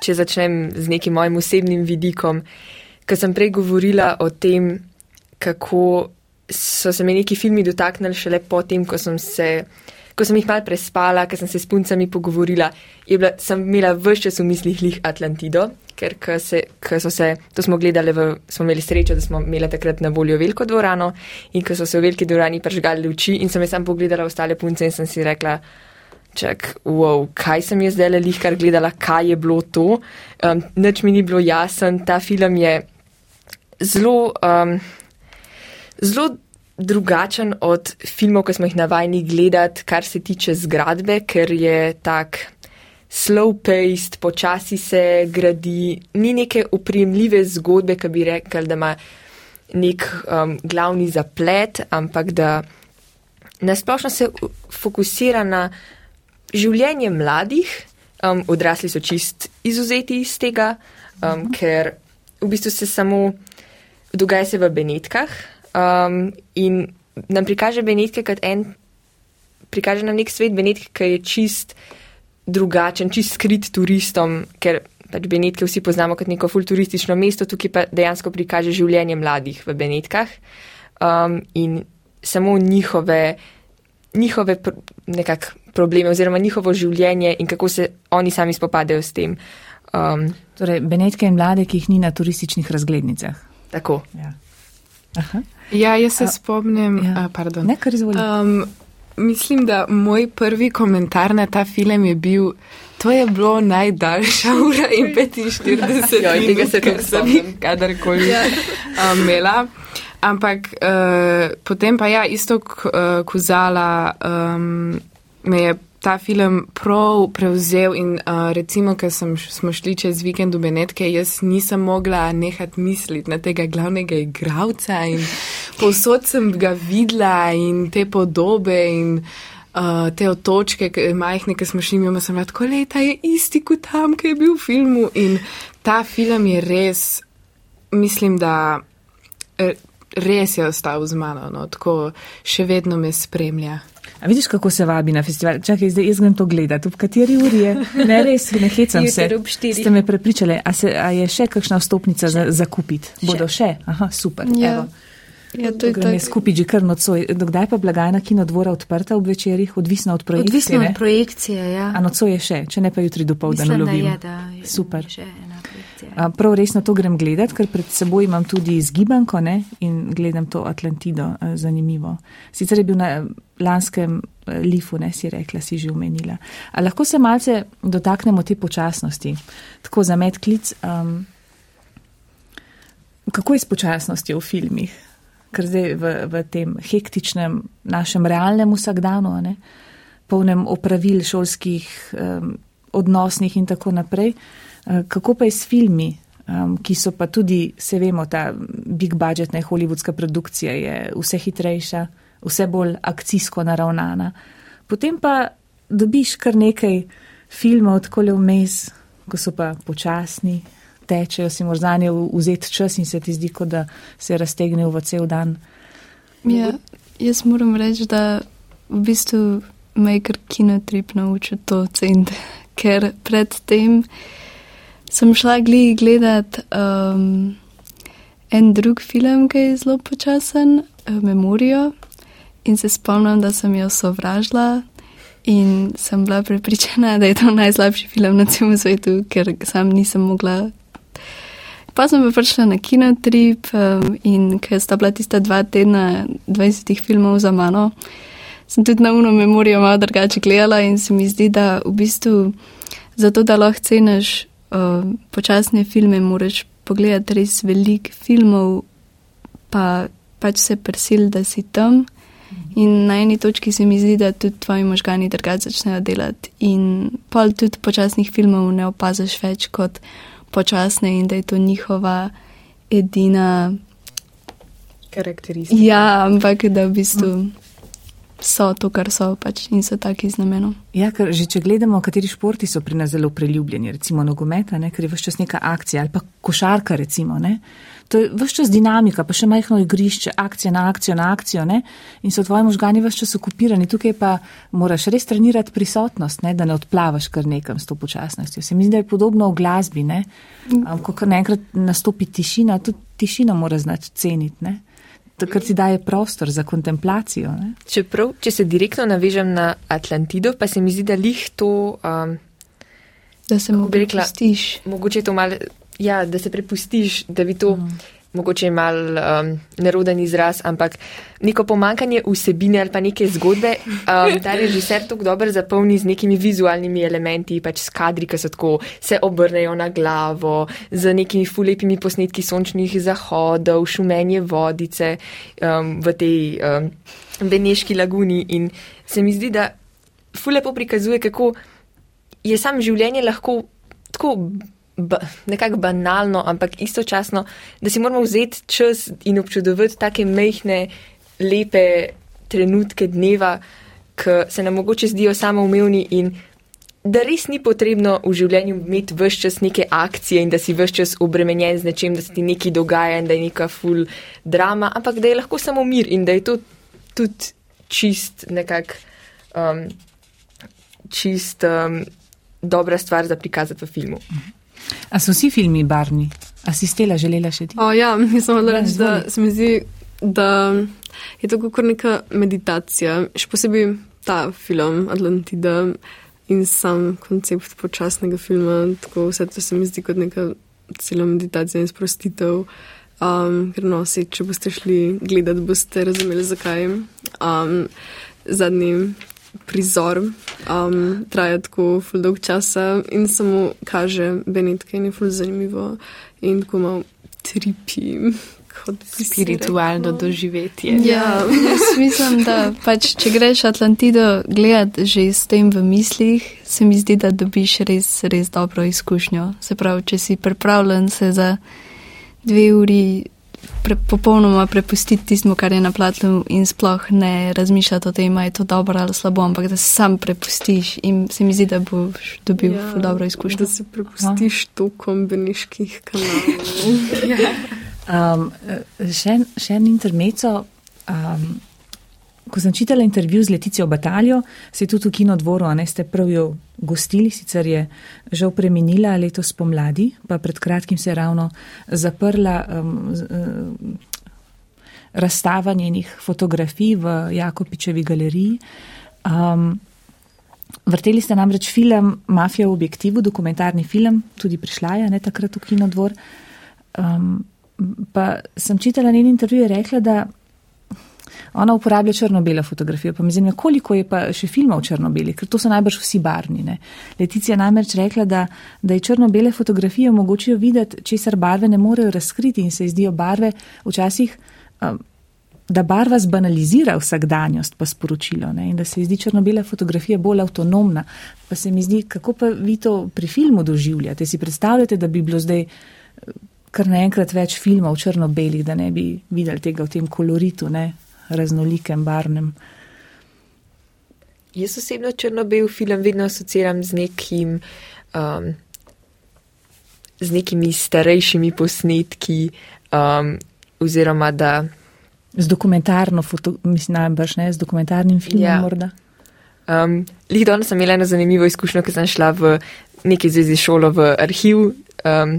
če začnem z nekim mojim osebnim vidikom, ker sem prej govorila o tem, kako so se me neki filmi dotaknili šele potem, ko sem se. Ko sem jih mal prespala, ker sem se s puncami pogovorila, bila, sem imela vse čas v mislih lih Atlantido, ker ko se, ko so se, to smo gledali, v, smo imeli srečo, da smo imeli takrat na voljo veliko dvorano in ko so se v veliki dvorani pržgali luči in sem jaz sam pogledala ostale punce in sem si rekla, čak, wow, kaj sem jaz zdaj lih kar gledala, kaj je bilo to. Um, nič mi ni bilo jasen, ta film je zelo, um, zelo drugačen od filmov, ki smo jih navajeni gledati, kar se tiče zgradbe, ker je tak slow-paced, počasi se gradi, ni neke upremljive zgodbe, ki bi rekel, da ima nek um, glavni zaplet, ampak da nasplošno se fokusira na življenje mladih, um, odrasli so čist izuzeti iz tega, um, ker v bistvu se samo dogaja se v Benetkah um, in nam prikaže Benetke kot en, prikaže nam nek svet Benetke, ki je čist drugačen, čist skrit turistom, ker pač Benetke vsi poznamo kot neko futuristično mesto, tukaj pa dejansko prikaže življenje mladih v Benetkah um, in samo njihove, njihove pr nekak probleme oziroma njihovo življenje in kako se oni sami spopadajo s tem. Um, Torej, Benetke in mlade, ki jih ni na turističnih razglednicah. Tako. Ja. Aha. Ja, jaz se A- spomnim, ja. a, pardon. Ne, kar izvoli. Um, mislim, da moj prvi komentar na ta film je bil, to je bilo najdaljša ura in 45 Joj, tega minut, se kar sem kadarkoli um, imela. Ampak uh, potem pa ja, isto uh, kozala um, me je ta film prav prevzel in uh, recimo, ker smo šli čez vikend v Benetke, jaz nisem mogla nehati misliti na tega glavnega igralca in povsod sem ga videla in te podobe in uh, te otočke, ke- majhne, ki smo šli mimo, sem bila tako leta, je isti kot tam, ki je bil v filmu in ta film je res, mislim, da res je ostal z mano, no, tako še vedno me spremlja. A vidiš, kako se vabi na festival? Čakaj, zdaj jaz grem to gledati. V kateri uri je? Ne, res, ne hecam se. Ste me prepričali, a, se, a je še kakšna vstopnica za, za kupiti? Bodo še? Aha, super. Ja. Evo. Ja, to je Gremo skupaj že kar nocoj. Dokdaj pa blagajna kinodvora odprta ob večerjih, odvisno od projekcije? Odvisno ne? od projekcije, ja. A nocoj je še, če ne pa jutri do povdan Mislim, da lovim. je, da je Super. še ena projekcija. A, Prav resno to grem gledat, ker pred seboj imam tudi zgibanko ne? in gledam to Atlantido, zanimivo. Sicer je bil na lanskem lifu, ne si rekla, si že omenila. A lahko se malce dotaknemo te počasnosti. Tako za medklic. Um, kako je s počasnostjo v filmih? Ker zdaj v, v tem hektičnem našem realnem vsakdanu, ne? polnem opravil šolskih, um, odnosnih in tako naprej. Uh, kako pa je s filmi, ki so pa tudi, se vemo, ta big budgetna hollywoodska produkcija je vse hitrejša, vse bolj akcijsko naravnana. Potem pa dobiš kar nekaj filmov, tako le vmes, ko so pa počasni, tečejo, si moraš za nje vzeti čas in se ti zdi, kot da se raztegnejo v cel dan. Ja, jaz moram reči, da v bistvu me je kar kinotrip naučil to ceniti, ker predtem sem šla gli gledat um, en drug film, ki je zelo počasen, uh, Memorijo, in se spomnim, da sem jo sovražila. In sem bila prepričana, da je to najslabši film na celem svetu, ker sam nisem mogla Pa sem pa prišla na kinotrip um, in ker sta bila tista dva tedna 20 filmov za mano, sem tudi na uno memorijo malo drugače gledala in se mi zdi, da v bistvu zato, da lahko ceniš uh, počasne filme, moraš pogledati res veliko filmov, pa pač se prisil, da si tam. In na eni točki se mi zdi, da tudi tvoji možgani drugače začnejo delati. In pol tudi počasnih filmov ne opaziš več kot počasne in da je to njihova edina. Karakteristika. Ja, ampak da v bistvu so to, kar so pač in so taki z namenom. Ja, ker že če gledamo, kateri športi so pri nas zelo priljubljeni, recimo nogometa, ne, ker je vse čas neka akcija ali pa košarka, recimo. Ne. To je vse čas dinamika, pa še majhno igrišče, akcija na akcijo na akcijo ne, in so tvoji možgani vse čas okupirani. Tukaj pa moraš res trenirati prisotnost, ne, da ne odplavaš kar nekam s to počasnostjo. Se mi zdi, da je podobno v glasbi, ne, ko kar naenkrat nastopi tišina, tudi tišino mora znati ceniti. Ne. Takrat ti daje prostor za kontemplacijo. Ne? Čeprav, če se direktno navežem na Atlantido, pa se mi zdi, da lih to, um, Da se mu prepustiš. mogoče to malo, ja, da se prepustiš, da bi to, mm. Mogoče mal um, neroden izraz, ampak neko pomankanje vsebine ali pa neke zgodbe, um, ta režiser tako dobro zapolni z nekimi vizualnimi elementi, pač s kadri, ki so tako, se obrnejo na glavo, z nekimi fulepimi posnetki sončnih zahodov, šumenje vodice um, v tej um, Beneški laguni. In se mi zdi, da fulepo prikazuje, kako je sam življenje lahko tako ba, nekako banalno, ampak istočasno, da si moramo vzeti čas in občudovati take mehne, lepe trenutke dneva, ki se nam mogoče zdijo samoumevni in da res ni potrebno v življenju imeti vse čas neke akcije in da si vse čas obremenjen z nečem, da se ti nekaj dogaja in da je neka full drama, ampak da je lahko samo mir in da je to tudi čist nekak. Um, čist um, dobra stvar za prikazati v filmu. A so vsi filmi barvni? A si stela želela še ti? O, ja, mislim, da, reči, da se mi zdi, da je to kot neka meditacija, še posebej ta film Atlantida in sam koncept počasnega filma. Tako vse to se mi zdi kot neka cela meditacija in sprostitev. Um, ker no, se, če boste šli gledati, boste razumeli, zakaj. Um, zadnji prizor um, traja tako ful dolg časa in samo kaže Benetke in je ful zanimivo in tako malo tripi. Spiritualno doživetje. Ja, jaz mislim, da pač, če greš Atlantido gledati že s tem v mislih, se mi zdi, da dobiš res, res dobro izkušnjo. Se pravi, če si pripravljen se za dve uri pre, popolnoma prepustiti tistmu, kar je na platnu in sploh ne razmišljati o tem, ali je to dobro ali slabo, ampak da se sam prepustiš in se mi zdi, da boš dobil ja, dobro izkušnjo. Da se prepustiš tokom beniških kanalov. Um, še, še en intermeco. Um, ko sem čitala intervju z Leticijo Bataljo, se je tudi v kinodvoru, a ne ste prav jo gostili, sicer je žal preminila letos pomladi, pa pred kratkim se je ravno zaprla um, um, razstava njenih fotografij v Jakopičevi galeriji. Um, Vrteli ste namreč film Mafija v objektivu, dokumentarni film, tudi prišla je ne takrat v kinodvor. Um, pa sem čitala njen intervju, je rekla, da ona uporablja črno-belo fotografijo. Pa me zanima, koliko je pa še filmov črno-beli, ker to so najbrž vsi barvni. Ne? Leticija namreč rekla, da, da je črno-bele fotografije omogočijo videti, česar barve ne morejo razkriti in se ji zdijo barve včasih. Um, Da barva zbanalizira vsakdanjost, pa sporočilo, ne? in da se ji zdi črno-bela fotografija bolj avtonomna. Pa se mi zdi, kako pa vi to pri filmu doživljate? Si predstavljate, da bi bilo zdaj eh, kar naenkrat več filmov črno-belih, da ne bi videli tega v tem koloritu, ne? Raznolikem, barvnem. Jaz osebno črno-bel film vedno asociiram z nekim. Um, Z nekimi starejšimi posnetki, um, oziroma da Z dokumentarno, foto, mislim, najbrž ne, z dokumentarnim filmom Ja. morda. Um, Lih danes sem imela eno zanimivo izkušnjo, ker sem šla v neki zvezi šolo v arhiv um,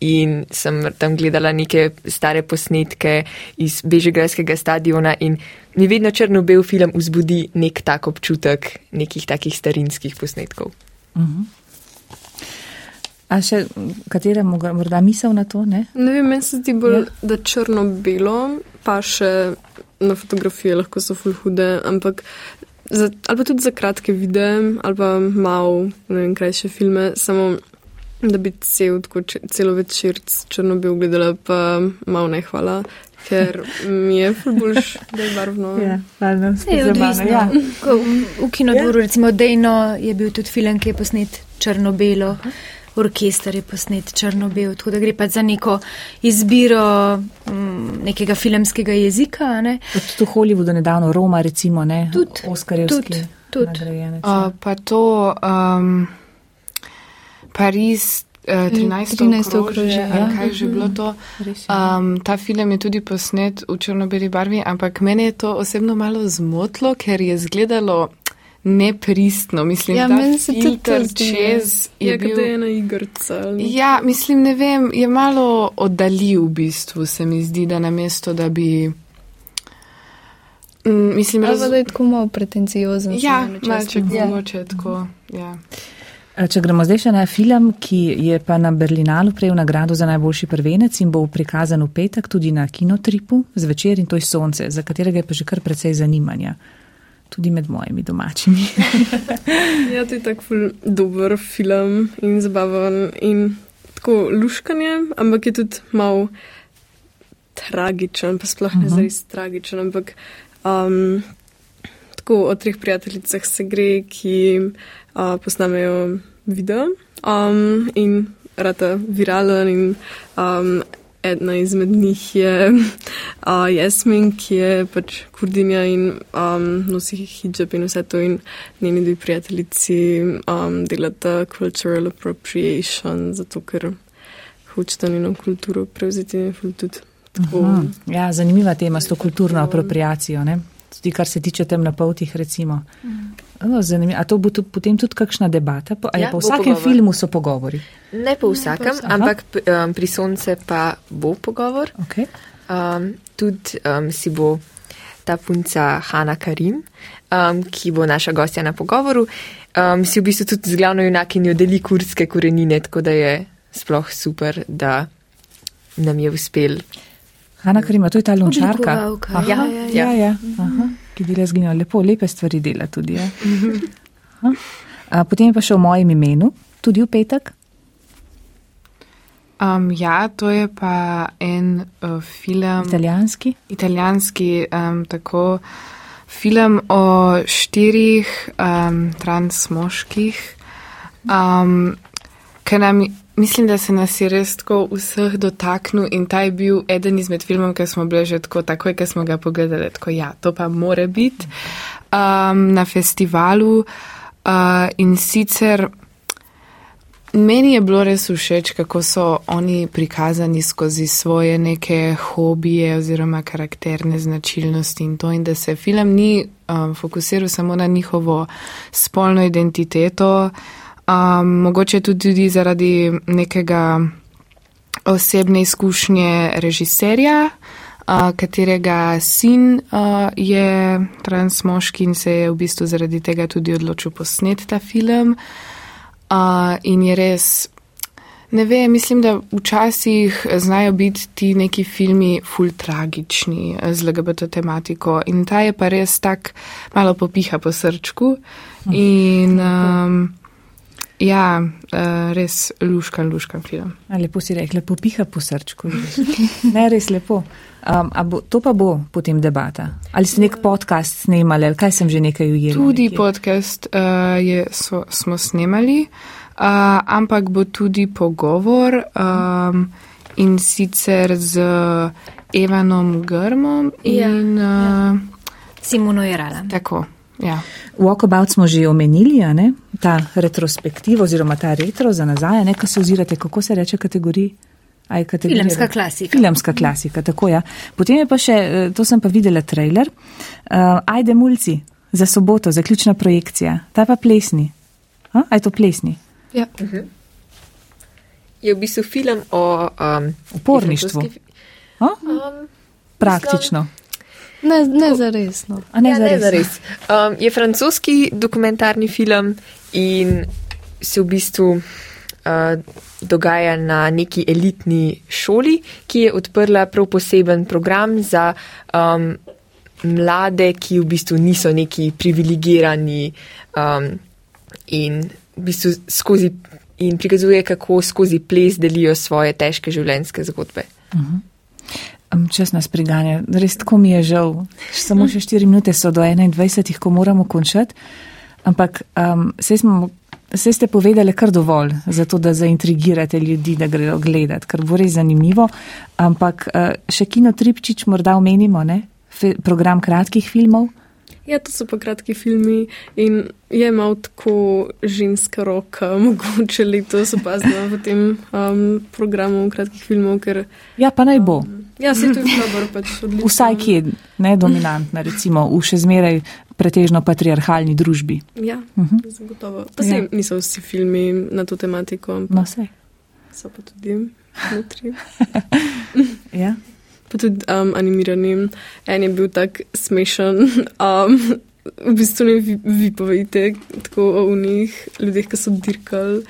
in sem tam gledala neke stare posnetke iz Bežigrajskega stadiona in mi vedno črno-bel film vzbudi nek tak občutek nekih takih starinskih posnetkov. A še katera morda misel na to? Ne? Ne vem, meni se zdi bolj, ja. da črno-belo, pa še na fotografije lahko so ful hude, ampak za, ali pa tudi za kratke videe, ali pa malo, ne vem, krajše filme, samo da bi cel, tako, če- celo večer črno-bel gledala, pa malo ne hvala, ker mi je boljš, da je barvno. Ja, zabavno, odvisno. ja. Ko V, kinodvoru, recimo Dejno, je bil tudi film, ki je posnet črno-belo. Orkester je posnet črno-bel, tako da gre pa za neko izbiro mm, nekega filmskega jezika. a Ne? Tudi v Hollywoodu nedavno Roma, recimo, ne, Tudi, Oskarjevski tudi, tudi. Uh, pa to um, Pariz, uh, 13. 13. okrožje, okrožje, ja. kaj že bilo to. Je. Um, ta film je tudi posnet v črno-beli barvi, ampak mene je to osebno malo zmotilo, ker je izgledalo nepristno. Mislim, Ja, da meni se tudi filter ja. čez je Je bil. kot ena igrca. Ja, mislim, ne vem, je malo oddaljiv v bistvu, se mi zdi, da namesto, da bi. Mm, mislim, raz... da je tako malo pretenciozen. Ja, včasih malček zdi. mogoče tako. Ja. Če gremo zdaj še na film, ki je pa na Berlinalu prejel nagrado za najboljši prvenec in bo prikazan v petek tudi na kinotripu zvečer in to je Sonce, za katerega je pa že kar precej zanimanja. Tudi med mojimi domačimi. Ja, to je tako dober film in zabaven in tako luškanje, ampak je tudi mal tragičen, pa sploh ne Mhm. zares tragičen, ampak um, tako o treh prijateljicah se gre, ki uh, posnamejo video um, in rata viralen in um, ena izmed njih je uh, Jasmin, ki je pač kurdinja in um, nosi hijab in vse to in njeni dve prijateljici um, delata cultural appropriation, zato ker hočeta njeno kulturo prevzeti in ful tudi tako. Mhm. Ja, zanimiva tema s to kulturno apropriacijo, ne? tudi kar se tiče temnopoltih, recimo. No, zanimivo. A to bo tudi, potem tudi kakšna debata? Po, a Ja, po bo vsakem pogovor. filmu so pogovori. Ne po vsakem, vsakem. ampak p- um, pri sonce pa bo pogovor. Okay. Um, tudi um, si bo ta punca Hanna Karim, um, ki bo naša gostja na pogovoru, um, si v bistvu tudi z glavno junakinjo deli kurdske korenine, tako da je sploh super, da nam je uspel. Hanna Karima, to je ta lončarka. Ja, ja, ja. ja, ja. Aha, ki dela zginjo lepo, lepe stvari dela tudi. Ja. A, potem je pa še v mojem imenu, tudi v petek. Um, ja, to je pa en uh, film. Italijanski. italijanski, um, tako film o štirih um, trans moških, um, ki nam, mislim, da se nas je res tako vseh dotaknil in ta je bil eden izmed filmov, ki smo bili že tako, takoj, ko smo ga pogledali, tako ja, to pa more biti um, na festivalu uh, in sicer. Meni je bilo res všeč, kako so oni prikazani skozi svoje neke hobije oziroma karakterne značilnosti in to, in da se film ni um, fokusiral samo na njihovo spolno identiteto, um, mogoče tudi, zaradi nekega osebne izkušnje režiserja, uh, katerega sin uh, je trans moški in se je v bistvu zaradi tega tudi odločil posnet ta film. Uh, in je res, ne vem, mislim, da včasih znajo biti ti neki filmi ful tragični z LGBT tematiko in ta je pa res tak malo popiha po srčku. In um, ja, uh, res luškan, luškan film. A, lepo si rekla, popiha po srčku. ne, res lepo. Um, a bo, to pa bo potem debata. Ali ste nek podcast snemali, ali kaj sem že nekaj ujela? Tudi nekje? podcast uh, je, so, smo snemali, uh, ampak bo tudi pogovor um, in sicer z Evanom Grmom Ja, in uh, Simono Jerala. tako. Ja. Walkabout smo že omenili, a ne? Ta retrospektiv oziroma ta retro za nazaj, nekaj se ozirate, kako se reče kategoriji. Aj, kategorija? Filmska klasika. Filmska klasika, tako ja. Potem je pa še, eh, to sem pa videla trailer, uh, Ajde mulci za soboto, zaključna projekcija, ta pa plesni. A, a je to plesni? Ja. Je v bistvu film o um, Uporništvu. Um, Praktično. Ne, ne za res. No. A ne, ja, ne, zares? zares. Um, je francoski dokumentarni film in se v bistvu uh, dogaja na neki elitni šoli, ki je odprla prav poseben program za um, mlade, ki v bistvu niso neki privilegirani um, in v bistvu skozi. In prikazuje, kako skozi ples delijo svoje težke življenjske zgodbe. Um, Čas nas priganja, res tako mi je žal. Samo še 4 minute so do 21, ko moramo končati. Ampak um, sej, smo, sej ste povedali kar dovolj, zato da zaintrigirate ljudi, da grejo gledat, ker bo res zanimivo. Ampak uh, še kino Tripčič morda omenimo, ne? Fe, program kratkih filmov. Ja, to so pa kratki filmi in je malo tako ženska roka, mogoče letos opazila v tem um, programu kratkih filmov, ker Ja, pa naj bo. ja, se to je dobro, pač odlično. Vsaj kje, ne dominantna, recimo v še zmeraj pretežno patriarhalni družbi. Ja, Mhm. zagotovo. Pa se Ja. niso vsi filmi na to tematiko, ampak No, vse. so pa tudi notri. Ja. Pa tudi um, animirani. En je bil tak smešen. Um, v bistvu ne vi, vi povejte tako o unih ljudeh, ki so dirkali.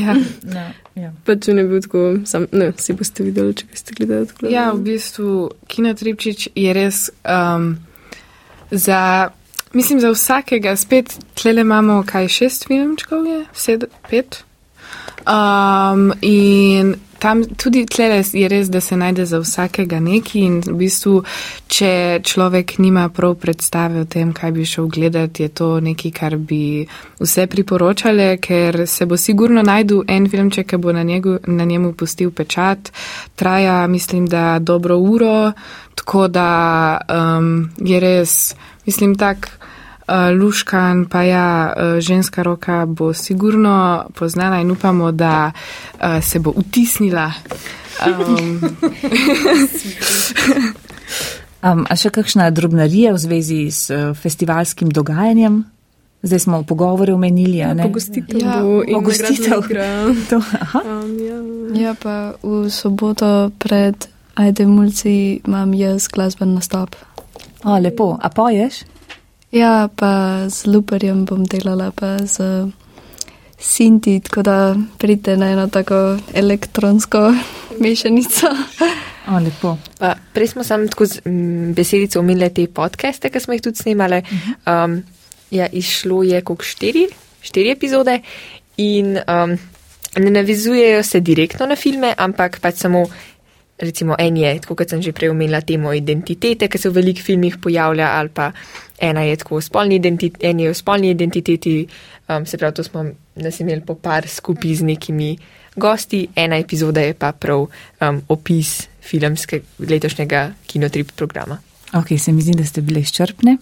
Ja. No, ja. Pač on je bil tako, sam, ne, si boste videli, če ste gledali tako. Ja, v bistvu Kino Tripčič je res um, za, mislim, za vsakega, spet tlele imamo kaj šest filmčkov, je, Sed, pet. Um, in tam tudi tlele je res, da se najde za vsakega neki in v bistvu, če človek nima prav predstave o tem, kaj bi šel gledati, je to nekaj, kar bi vse priporočale, ker se bo sigurno najdu en filmček, ki bo na, njegu, na njemu pustil pečat. Traja, mislim, da dobro uro, tako da um, je res, mislim, tak. Uh, luškan, pa ja, uh, ženska roka bo sigurno poznana in upamo, da uh, se bo utisnila. Um, Um, a še kakšna drobnarija v zvezi s festivalskim dogajanjem? Zdaj smo v pogovoru omenili, a ne? Pogostitev Ja, bo in pogostitev. To, aha. Um, ja. Ja, pa v soboto pred Ajde Mulci imam jaz glasben nastop. O, lepo. A poješ? Ja, pa z Luperjem bom delala, pa z Sinti, tako da pridete na eno tako elektronsko mešanico. O, lepo. Pa, prej smo samo tako z m, besedico omenili te podcaste, ki smo jih tudi snimali. Um, ja, izšlo je kot štiri, štiri epizode in um, ne navizujejo se direktno na filme, ampak pač samo. Recimo, en je, kot sem že prej omenila, temo identitete, ki se v velikih filmih pojavlja, ali pa ena je tako o spolni identiteti, en je o spolni identiteti, um, se pravi, to smo nas imeli po par skupaj z nekimi gosti, ena epizoda je pa prav um, opis filmskega letošnjega kinotrip programa. Ok, se mi zdi, da ste bile izčrpne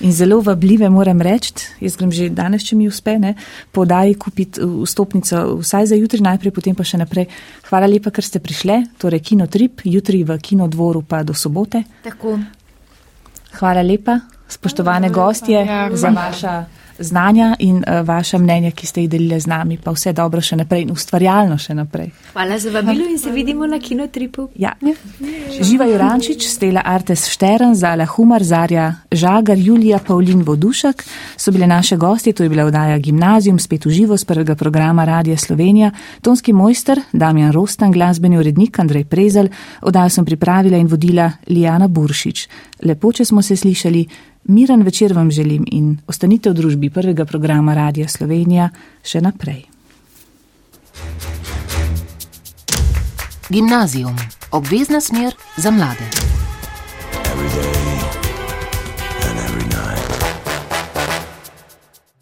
in zelo vabljive, moram reči. Jaz grem že danes, če mi uspe, ne, podaji kupiti vstopnico vsaj za jutri najprej, potem pa še naprej. Hvala lepa, ker ste prišle, torej kinotrip, jutri v kinodvoru pa do sobote. Tako. Hvala lepa, spoštovane gostje, Ja, za vaša znanja in uh, vaša mnenja, ki ste jih delili z nami, pa vse dobro še naprej in ustvarjalno še naprej. Hvala za vabilo in se vidimo na kinotripu. Ja. Živa Jurančič, Stela Artes Štern, Zala Humar, Zarja Žagar, Julija Pavlin Vodušek so bile naše gosti, to je bila oddaja Gimnazijum, spet v živo z prvega programa Radija Slovenija, tonski mojster Damjan Rostan, glasbeni urednik Andrej Prezel, oddajo sem pripravila in vodila Lijana Buršič. Lepo, če smo se slišali, miren večer vam želim in ostanite v družbi prvega programa Radija Slovenija še naprej. Gimnazijum, obvezna smer za mlade.